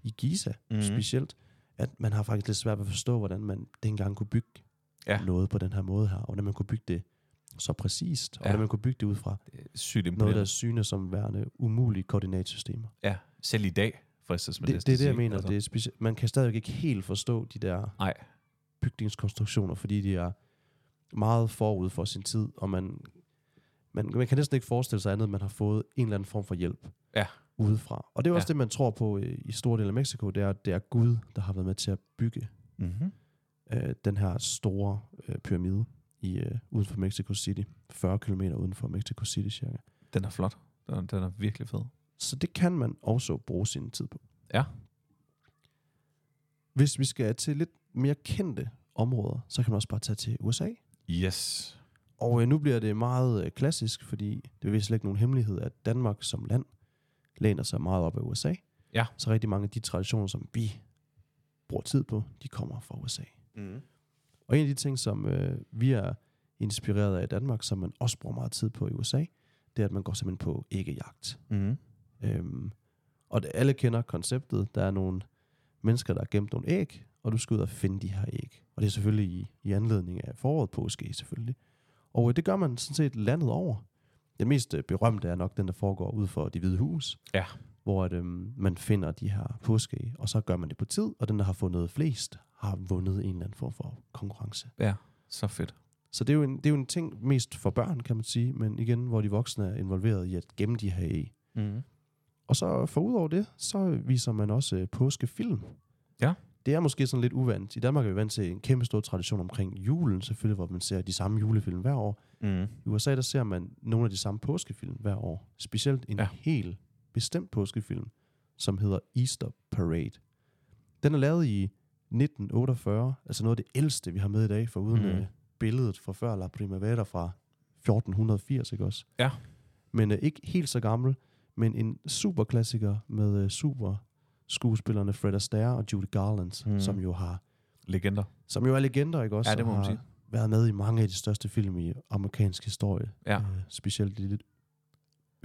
i Giza mm. Mhm. specielt, at man har faktisk lidt svært ved at forstå, hvordan man dengang kunne bygge Ja. noget på den her måde her, og hvordan man kunne bygge det så præcist, og Ja. hvordan man kunne bygge det ud fra Det sygt noget, imponerende. der synes som værende umulige koordinatsystemer. Ja, selv i dag fristes man Det, næsten det er det, jeg mener. Altså. Det er speci- man kan stadig ikke helt forstå de der Nej. bygningskonstruktioner, fordi de er meget forud for sin tid, og man, man, man kan næsten ikke forestille sig andet, end man har fået en eller anden form for hjælp Ja. udefra. Og det er også Ja. det, man tror på i, i store dele af Mexico, det er, at det er Gud, der har været med til at bygge Mm-hmm. øh, den her store øh, pyramide i, øh, uden for Mexico City. 40 km uden for Mexico City cirka. Den er flot. Den er, den er virkelig fed. Så det kan man også bruge sin tid på. Ja. Hvis vi skal til lidt mere kendte områder, så kan man også bare tage til USA. Yes. Og øh, nu bliver det meget øh, klassisk, fordi det er vist slet ikke nogen hemmelighed, at Danmark som land læner sig meget op af USA. Ja. Så rigtig mange af de traditioner, som vi bruger tid på, de kommer fra USA. Mm. Og en af de ting, som øh, vi er inspireret af i Danmark, som man også bruger meget tid på i USA, det er, at man går simpelthen på æggejagt. Mm. Øhm, og det, alle kender konceptet. Der er nogle mennesker, der har gemt nogle æg, og du skal ud og finde de her æg. Og det er selvfølgelig i, i anledning af foråret påske, selvfølgelig. Og øh, det gør man sådan set landet over. Den mest øh, berømte er nok den, der foregår ud for de hvide hus. Ja. Hvor at, øhm, man finder de her påskeæg, og så gør man det på tid, og den, der har fundet flest, har vundet en eller anden form for konkurrence. Ja, så fedt. Så det er, jo en, det er jo en ting mest for børn, kan man sige, men igen, hvor de voksne er involveret i at gemme de her æg. Mm. Og så for ud over det, så viser man også øh, påskefilm. Ja. Det er måske sådan lidt uvandt. I Danmark er vi vant til en kæmpe stor tradition omkring julen, selvfølgelig, hvor man ser de samme julefilm hver år. Mm. I USA, der ser man nogle af de samme påskefilm hver år. Specielt en Ja. ja. Bestemt påskefilm, som hedder Easter Parade. Den er lavet i 1948, altså noget af det ældste, vi har med i dag, for uden mm. billedet fra før La Primavera fra 1480, ikke også? Ja. Men uh, ikke helt så gammel, men en superklassiker med uh, super skuespillerne Fred Astaire og Judy Garland, mm. som jo har Legender. som jo er legender, ikke også? Ja, det må man har sige. været med i mange af de største film i amerikansk historie. Ja. Øh, specielt de lidt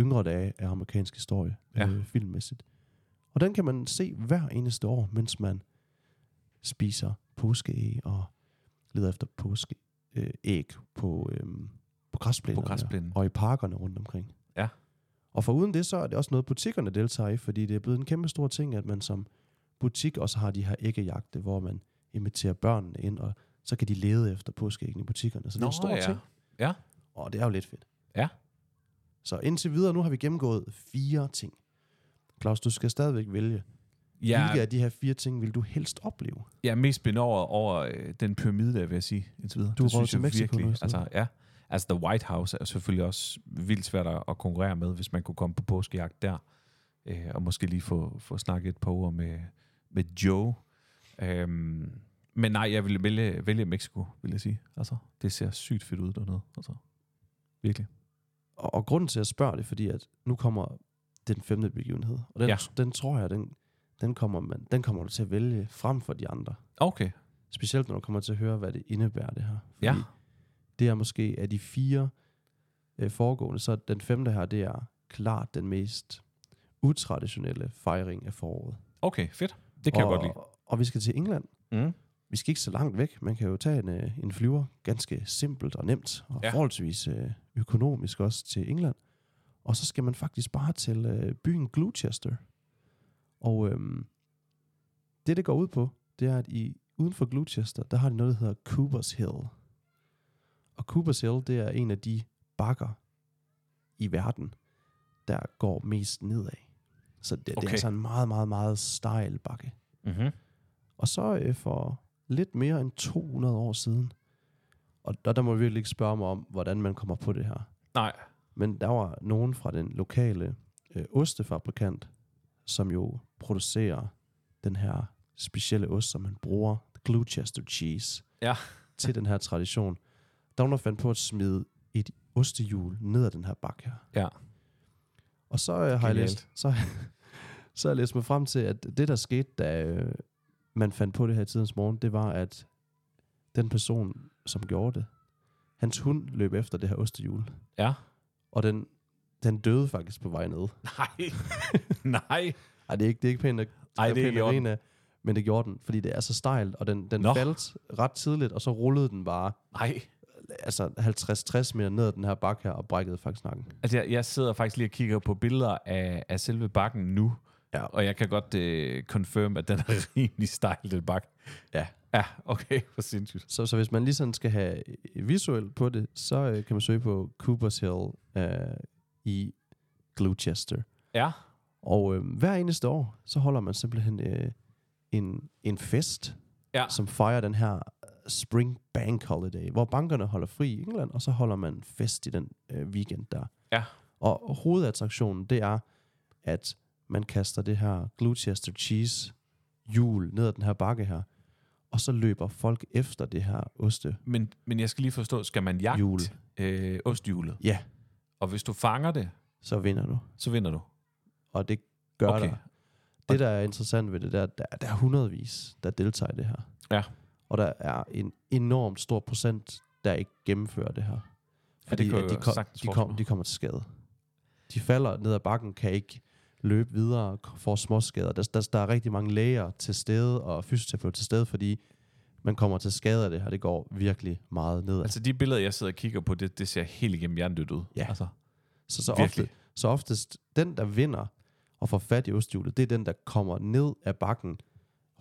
yngre dage af amerikansk historie, Ja. øh, filmmæssigt. Og den kan man se hver eneste år, mens man spiser påskeæg og leder efter påskeæg æg på, øh, på græsplænen. På græsplænen. Og i parkerne rundt omkring. Ja. Og for uden det, så er det også noget, butikkerne deltager i, fordi det er blevet en kæmpe stor ting, at man som butik også har de her æggejagte, hvor man inviterer børnene ind, og så kan de lede efter påskeæggene i butikkerne. Så det er en stor ja. ting. Ja. Og det er jo lidt fedt. Ja. Så indtil videre, nu har vi gennemgået fire ting. Claus, du skal stadigvæk vælge. Ja. Hvilke af de her fire ting vil du helst opleve? jeg er mest spændt over, øh, den pyramide, der vil jeg sige, indtil videre. Du er det jeg til Mexico nu virkelig. stedet. Altså, ja. Altså, The White House er selvfølgelig også vildt svært at at konkurrere med, hvis man kunne komme på påskejagt der. Øh, og måske lige få, få snakket et par ord med, med Joe. Øhm, men nej, jeg ville vælge, vælge Mexico, vil jeg sige. Altså, det ser sygt fedt ud dernede. Altså, virkelig. Og, og grunden til at spørge det, fordi at nu kommer den femte begivenhed. Og den, ja. den tror jeg, den, den, kommer man, den kommer du til at vælge frem for de andre. Okay. Specielt når du kommer til at høre, hvad det indebærer, det her. Fordi Ja. det er måske af de fire øh, foregående, så den femte her, det er klart den mest utraditionelle fejring af foråret. Okay, fedt. Det kan og, jeg godt lide. Og vi skal til England. Mm. Vi skal ikke så langt væk. Man kan jo tage en, øh, en flyver ganske simpelt og nemt, og Ja. forholdsvis øh, økonomisk også til England. Og så skal man faktisk bare til øh, byen Gloucester. Og øhm, det, det går ud på, det er, at i, uden for Gloucester, der har de noget, der hedder Coopers Hill. Og Coopers Hill, det er en af de bakker i verden, der går mest nedad. Så det, okay. det er altså en meget, meget, meget stejl bakke. Mm-hmm. Og så øh, for lidt mere end 200 år siden, og der, der må vi virkelig ikke spørge mig om, hvordan man kommer på det her. Nej. Men der var nogen fra den lokale øh, ostefabrikant, som jo producerer den her specielle ost, som man bruger, Gloucester cheese, Ja. til den her tradition. Der var nogen, der fandt på at smide et ostehjul ned ad den her bakke her. Ja. Og så øh, har jeg læst, så, så har jeg læst mig frem til, at det, der skete, da øh, man fandt på det her i tidens morgen, det var, at den person, som gjorde det, hans hund løb efter det her ostehjul. Ja. Og den, den døde faktisk på vej ned. Nej. Nej. Ej, det er ikke, det er ikke pænt at, Ej, det er pænt ikke grine af, men det gjorde den, fordi det er så stejlt, og den, den Nå. faldt ret tidligt, og så rullede den bare Nej. altså 50-60 meter ned ad den her bakke her, og brækkede faktisk nakken. Altså, jeg, jeg sidder faktisk lige og kigger på billeder af, af selve bakken nu, Ja. og jeg kan godt øh, confirm, at den er rimelig stejl, den bakke. Ja. Ja, okay, for sindssygt. Så, så hvis man lige sådan skal have visuelt på det, så øh, kan man søge på Coopers Hill øh, i Gloucester. Ja. Og øh, hver eneste år, så holder man simpelthen øh, en, en fest, Ja. som fejrer den her øh, Spring Bank Holiday, hvor bankerne holder fri i England, og så holder man fest i den øh, weekend der. Ja. Og hovedattraktionen, det er, at man kaster det her Gloucester cheese hjul ned ad den her bakke her, og så løber folk efter det her oste. Men, men jeg skal lige forstå, skal man jagte Hjul. øh, osthjulet? Ja, Og hvis du fanger det, så vinder du. så vinder du. Og det gør Okay. okay. der. Det, der er interessant ved det, der, der, der er hundredvis, der deltager i det her. Ja. Og der er en enormt stor procent, der ikke gennemfører det her. Fordi kunne at jeg de, sagtens de, kom, mig. de kommer til skade. De falder ned ad bakken, kan ikke løbe videre, får småskader. Der, der, der er rigtig mange læger til stede, og fysioterapeuter til stede, fordi man kommer til skade af det her. Det går virkelig meget ned. Altså, de billeder, jeg sidder og kigger på, det, det ser helt igennem hjernedødt ud. Ja. Altså, Så, så, Virkelig. ofte, så oftest, den der vinder, og får fat i osthjulet, det er den, der kommer ned af bakken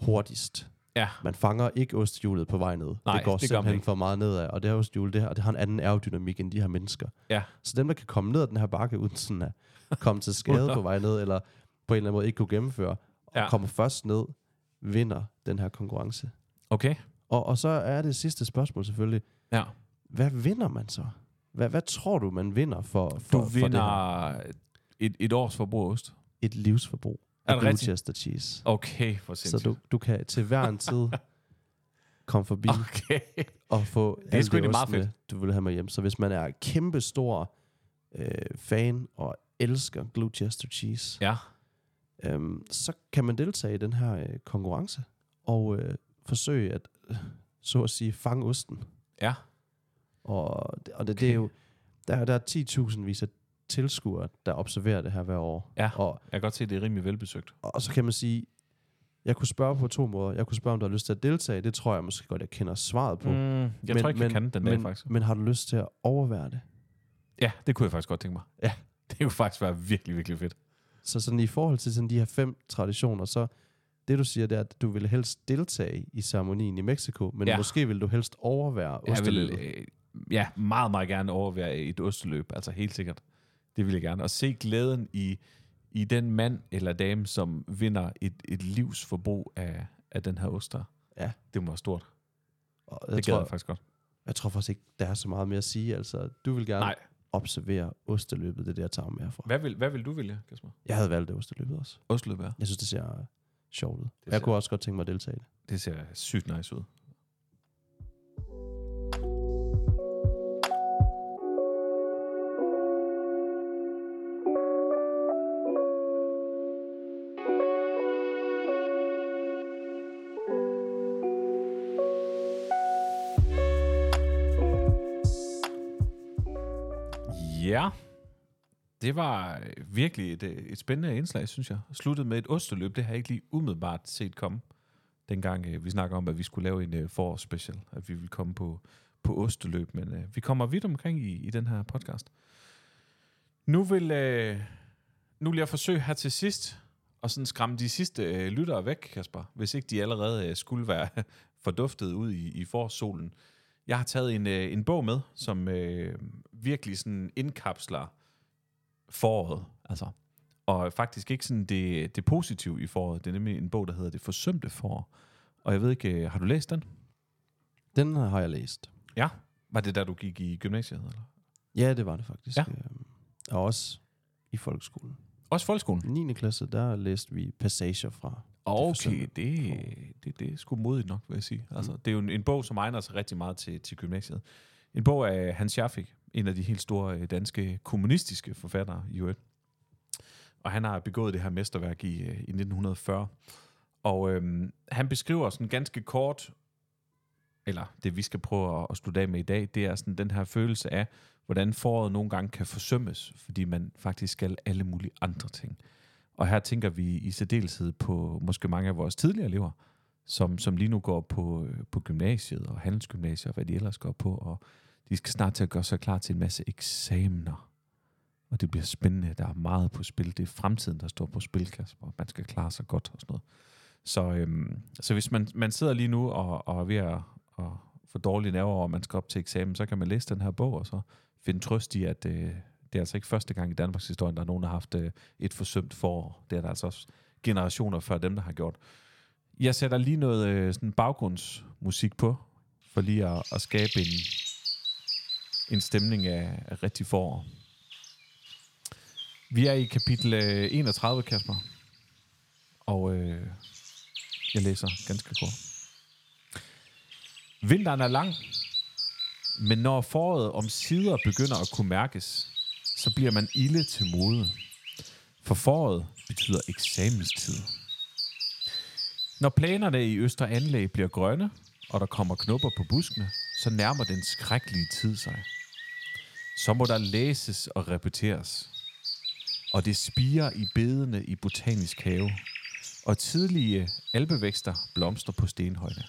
hurtigst. Ja. Man fanger ikke osthjulet på vej ned. Nej, det går det simpelthen for meget nedad, og det her osthjul, det, her, det har en anden aerodynamik end de her mennesker. Ja. Så dem, der kan komme ned ad den her bakke, uden sådan at komme til skade på vej ned, eller på en eller anden måde ikke kunne gennemføre, og Ja. kommer først ned, vinder den her konkurrence. Okay. Og, og så er det sidste spørgsmål selvfølgelig, Ja. hvad vinder man så? Hvad, hvad tror du, man vinder for, for, Du for det her? vinder et, et års forbrug ost. et livsforbrug Det rigtigt? Gloucester cheese. Okay, for Så sindssygt. du, du kan til hver en tid komme forbi Okay. og få er sgu egentlig meget fedt. du vil have med hjem. Så hvis man er kæmpe stor øh, fan og elsker Gloucester cheese, Ja. øhm, så kan man deltage i den her øh, konkurrence og øh, forsøge at, øh, så at sige, fange osten. Ja. Og, det- og det, Okay. det er jo, der, der er 10.000 vis af tilskuere, der observerer det her hver år. Ja. Og, Jeg kan godt se, at det er rimelig velbesøgt. og så kan man sige, jeg kunne spørge på to måder. Jeg kunne spørge, om du har lyst til at deltage. Det tror jeg måske godt, jeg kender svaret på. Mm, jeg men, tror ikke, jeg kan den men, dag, faktisk. Men har du lyst til at overvære det? Ja, det kunne jeg faktisk godt tænke mig. Ja. Det kunne faktisk være virkelig, virkelig fedt. Så sådan i forhold til sådan de her fem traditioner, så det du siger, det er, at du vil helst deltage i ceremonien i Mexico, men Ja. måske vil du helst overvære Jeg vil osteløbet. øh, ja, meget, meget gerne overvære et osteløb. Altså helt sikkert. Det vil jeg gerne. Og se glæden i, i den mand eller dame, som vinder et, et livsforbrug af, af den her oster. Ja. Det må være stort. Og Det jeg, gad tror, jeg faktisk godt. jeg tror faktisk ikke, der er så meget mere at sige. Altså, du vil gerne Nej. observere osteløbet, det er det, jeg tager med herfra. Hvad vil, hvad vil du vælge, Kasper? Jeg havde valgt det osteløbet også. Osteløb er. Jeg synes, det ser sjovt ud. ser- Jeg kunne også godt tænke mig at deltage i det. Det ser sygt nice ud. det var øh, virkelig et, øh, et spændende indslag, synes jeg. Sluttet med et osteløb, det har jeg ikke lige umiddelbart set komme dengang øh, vi snakker om, at vi skulle lave en øh, forårsspecial, at vi ville komme på, på osteløb, men øh, vi kommer vidt omkring i, i den her podcast. Nu vil, øh, nu vil jeg forsøge her til sidst at sådan skræmme de sidste øh, lyttere væk, Kasper, hvis ikke de allerede øh, skulle være forduftet ud i, i forårssolen. Jeg har taget en, øh, en bog med, som øh, virkelig sådan indkapsler foråret, altså. Og faktisk ikke sådan det, det positive i foråret. Det er nemlig en bog, der hedder Det forsømte forår. Og jeg ved ikke, øh, har du læst den? Den har jeg læst. Ja. Var det da du gik i gymnasiet? Eller? Ja, det var det faktisk. Ja. Øhm, Og også i folkeskolen. Også folkeskolen? I 9. klasse, der læste vi passager fra. Okay, forsømte det, det, det er sgu modigt nok, vil jeg sige. Altså, det er jo en, en bog, som egner sig rigtig meget til, til gymnasiet. En bog af Hans Schaffig, en af de helt store øh, danske kommunistiske forfattere i øvrigt. Og han har begået det her mesterværk i, øh, i 1940. Og øhm, han beskriver sådan ganske kort, eller det vi skal prøve at, at slutte af med i dag, det er sådan den her følelse af, hvordan foråret nogle gange kan forsømmes, fordi man faktisk skal alle mulige andre ting. Og her tænker vi i særdeleshed på måske mange af vores tidligere elever, som, som lige nu går på, øh, på gymnasiet og handelsgymnasiet og hvad de ellers går på, og de skal snart til at gøre sig klar til en masse eksamener. Og det bliver spændende. Der er meget på spil. Det er fremtiden, der står på spil, Kasper. Man skal klare sig godt og sådan noget. Så, øhm, så hvis man, man sidder lige nu og, og er ved at, og få dårlige nerver over, at man skal op til eksamen, så kan man læse den her bog, og så finde trøst i, at øh, det er altså ikke første gang i Danmarks historie, der er nogen, der har haft øh, et forsømt forår. Det er der altså også generationer før dem, der har gjort. Jeg sætter lige noget øh, sådan baggrundsmusik på, for lige at, at skabe en, en stemning af, af rigtig forår. Vi er i kapitel øh, 31, Kasper. Og øh, jeg læser ganske kort. Vinteren er lang, men når foråret om sider begynder at kunne mærkes, så bliver man ilde til mode. For foråret betyder eksamenstid. Når planerne i Øster Anlæg bliver grønne, og der kommer knopper på buskene, så nærmer den skrækkelige tid sig. Så må der læses og repeteres. Og det spiger i bedene i botanisk have, og tidlige albevækster blomster på stenhøjde.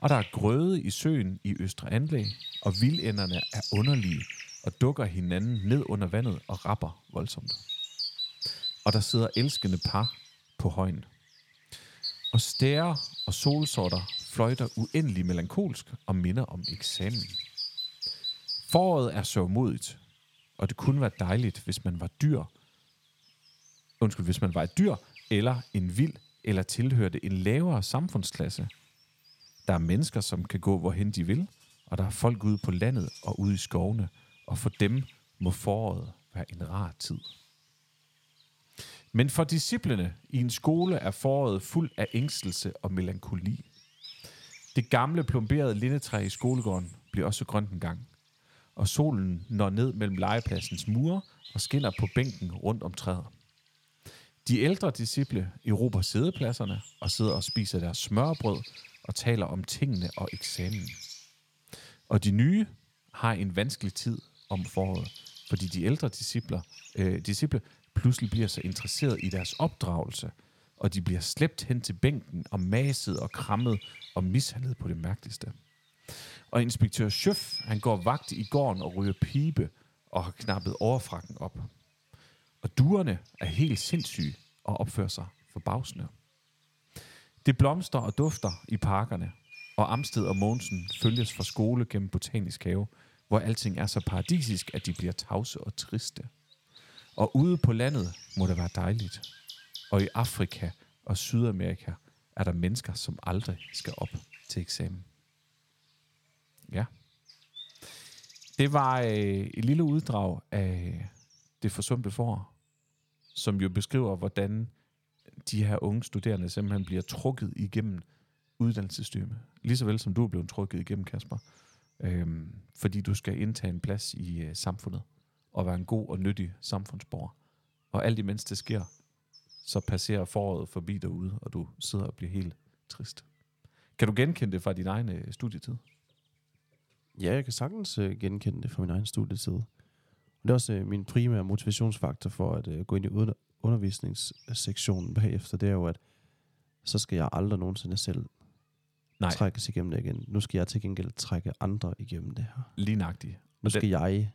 Og der er grøde i søen i Østre Anlæg, og vildænderne er underlige og dukker hinanden ned under vandet og rapper voldsomt. og der sidder elskende par på højen. Og stærer og solsorter fløjter uendelig melankolsk og minder om eksamen. Foråret er så modigt, og det kunne være dejligt, hvis man var dyr. Undskyld, hvis man var et dyr, eller en vild, eller tilhørte en lavere samfundsklasse. Der er mennesker, som kan gå, hvorhen de vil, og der er folk ude på landet og ude i skovene, og for dem må foråret være en rar tid. Men for disciplene i en skole er foråret fuld af ængstelse og melankoli. Det gamle plomberede lindetræ i skolegården bliver også grønt en gang, og solen når ned mellem legepladsens mure og skinner på bænken rundt om træet. De ældre disciple erobrer sædepladserne og sidder og spiser deres smørbrød og taler om tingene og eksamen. Og de nye har en vanskelig tid om foråret, fordi de ældre discipler, øh, disciple pludselig bliver så interesseret i deres opdragelse, og de bliver slæbt hen til bænken og maset og krammet og mishandlet på det mærkeligste. Og inspektør Schøf, han går vagt i gården og ryger pibe og har knappet overfrakken op. Og duerne er helt sindssyge og opfører sig forbavsende. Det blomster og dufter i parkerne, og Amsted og Mogensen følges fra skole gennem botanisk have, hvor alting er så paradisisk, at de bliver tavse og triste. Og ude på landet må det være dejligt. Og i Afrika og Sydamerika er der mennesker, som aldrig skal op til eksamen. Ja. Det var øh, et lille uddrag af det forsømte forår, som jo beskriver, hvordan de her unge studerende simpelthen bliver trukket igennem uddannelsessystemet. Lige så vel som du er blevet trukket igennem, Kasper. Øhm, fordi du skal indtage en plads i øh, samfundet og være en god og nyttig samfundsborger. Og alt imens det sker, så passerer foråret forbi derude, og du sidder og bliver helt trist. Kan du genkende det fra din egen øh, studietid? Ja, jeg kan sagtens øh, genkende det fra min egen studietid. Det er også øh, min primære motivationsfaktor for at øh, gå ind i under- undervisningssektionen bagefter, det er jo, at så skal jeg aldrig nogensinde selv Nej. trækkes igennem det igen. Nu skal jeg til gengæld trække andre igennem det her. Lige nøjagtigt. Nu skal den- jeg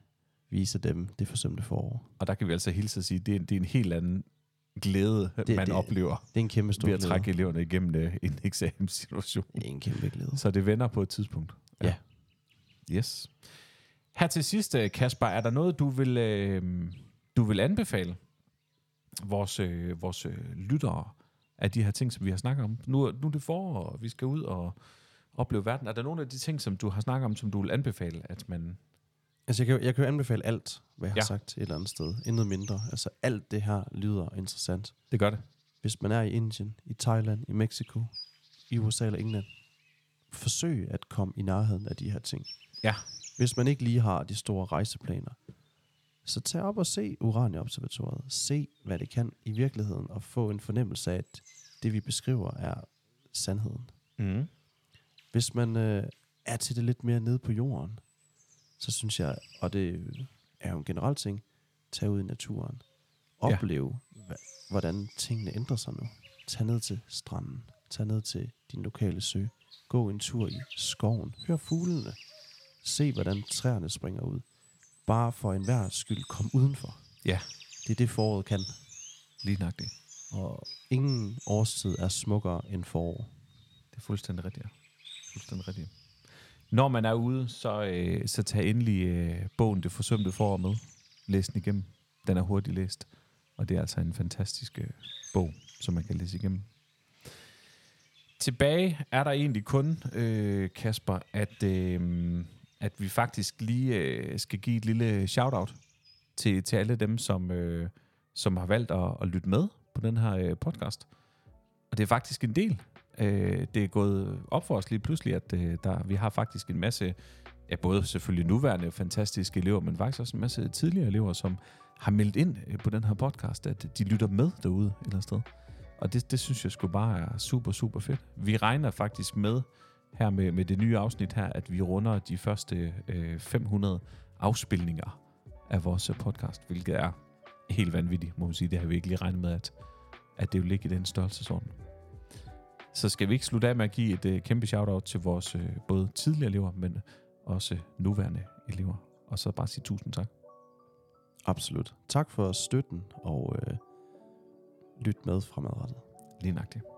vise dem det forsømte forår. Og der kan vi altså hilse at sige, at det er, det er en helt anden glæde, det, Det- man det- oplever Det er en kæmpe stor ved at glæde. trække eleverne igennem øh, en eksamenssituation. Det er en kæmpe glæde. Så det vender på et tidspunkt. Yes. Her til sidst, øh, Kasper, er der noget, du vil, øh, du vil anbefale vores, øh, vores øh, lyttere af de her ting, som vi har snakket om? Nu, nu er det forår, og vi skal ud og opleve verden. Er der nogle af de ting, som du har snakket om, som du vil anbefale, at man... Altså, jeg kan, jeg kan jo anbefale alt, hvad jeg Ja. har sagt et eller andet sted. Intet mindre. Altså, alt det her lyder interessant. Det gør det. Hvis man er i Indien, i Thailand, i Mexico, i USA eller England, forsøg at komme i nærheden af de her ting. Ja. Hvis man ikke lige har de store rejseplaner, så tag op og se Urania-observatoriet. Se, hvad det kan i virkeligheden, og få en fornemmelse af, at det, vi beskriver, er sandheden. Mm. Hvis man øh, er til det lidt mere nede på jorden, så synes jeg, og det er jo en generel ting, tag ud i naturen. Opleve, ja. hvordan tingene ændrer sig nu. Tag ned til stranden. Tag ned til din lokale sø. Gå en tur i skoven. Hør fuglene. Se, hvordan træerne springer ud. Bare for enhver skyld, kom udenfor. Ja, Det er det foråret kan. lige nok det. Og ingen årstid er smukkere end forår. Det er fuldstændig rigtigt. ja. Fuldstændig rigtigt. Når man er ude, så, øh, så tag endelig øh, bogen Det forsømte forår med. Læs den igennem. Den er hurtigt læst. Og det er altså en fantastisk øh, bog, som man kan læse igennem. Tilbage er der egentlig kun, øh, Kasper, at, øh, at vi faktisk lige øh, skal give et lille shout-out til, til alle dem, som, øh, som har valgt at, at lytte med på den her øh, podcast. Og det er faktisk en del. Øh, det er gået op for os lige pludselig, at øh, der, vi har faktisk en masse, ja, både selvfølgelig nuværende fantastiske elever, men faktisk også en masse tidligere elever, som har meldt ind øh, på den her podcast, at de lytter med derude et eller andet sted. Og det, det synes jeg sgu bare er super, super fedt. Vi regner faktisk med her med, med det nye afsnit her, at vi runder de første øh, 500 afspilninger af vores øh, podcast, hvilket er helt vanvittigt, må man sige. Det har vi ikke lige regnet med, at, at det vil ligge i den størrelsesorden. Så skal vi ikke slutte af med at give et øh, kæmpe shout-out til vores øh, både tidligere elever, men også nuværende elever. Og så bare sige tusind tak. Absolut. Tak for støtten, og øh, lyt med fremadrettet. Lige nøjagtigt.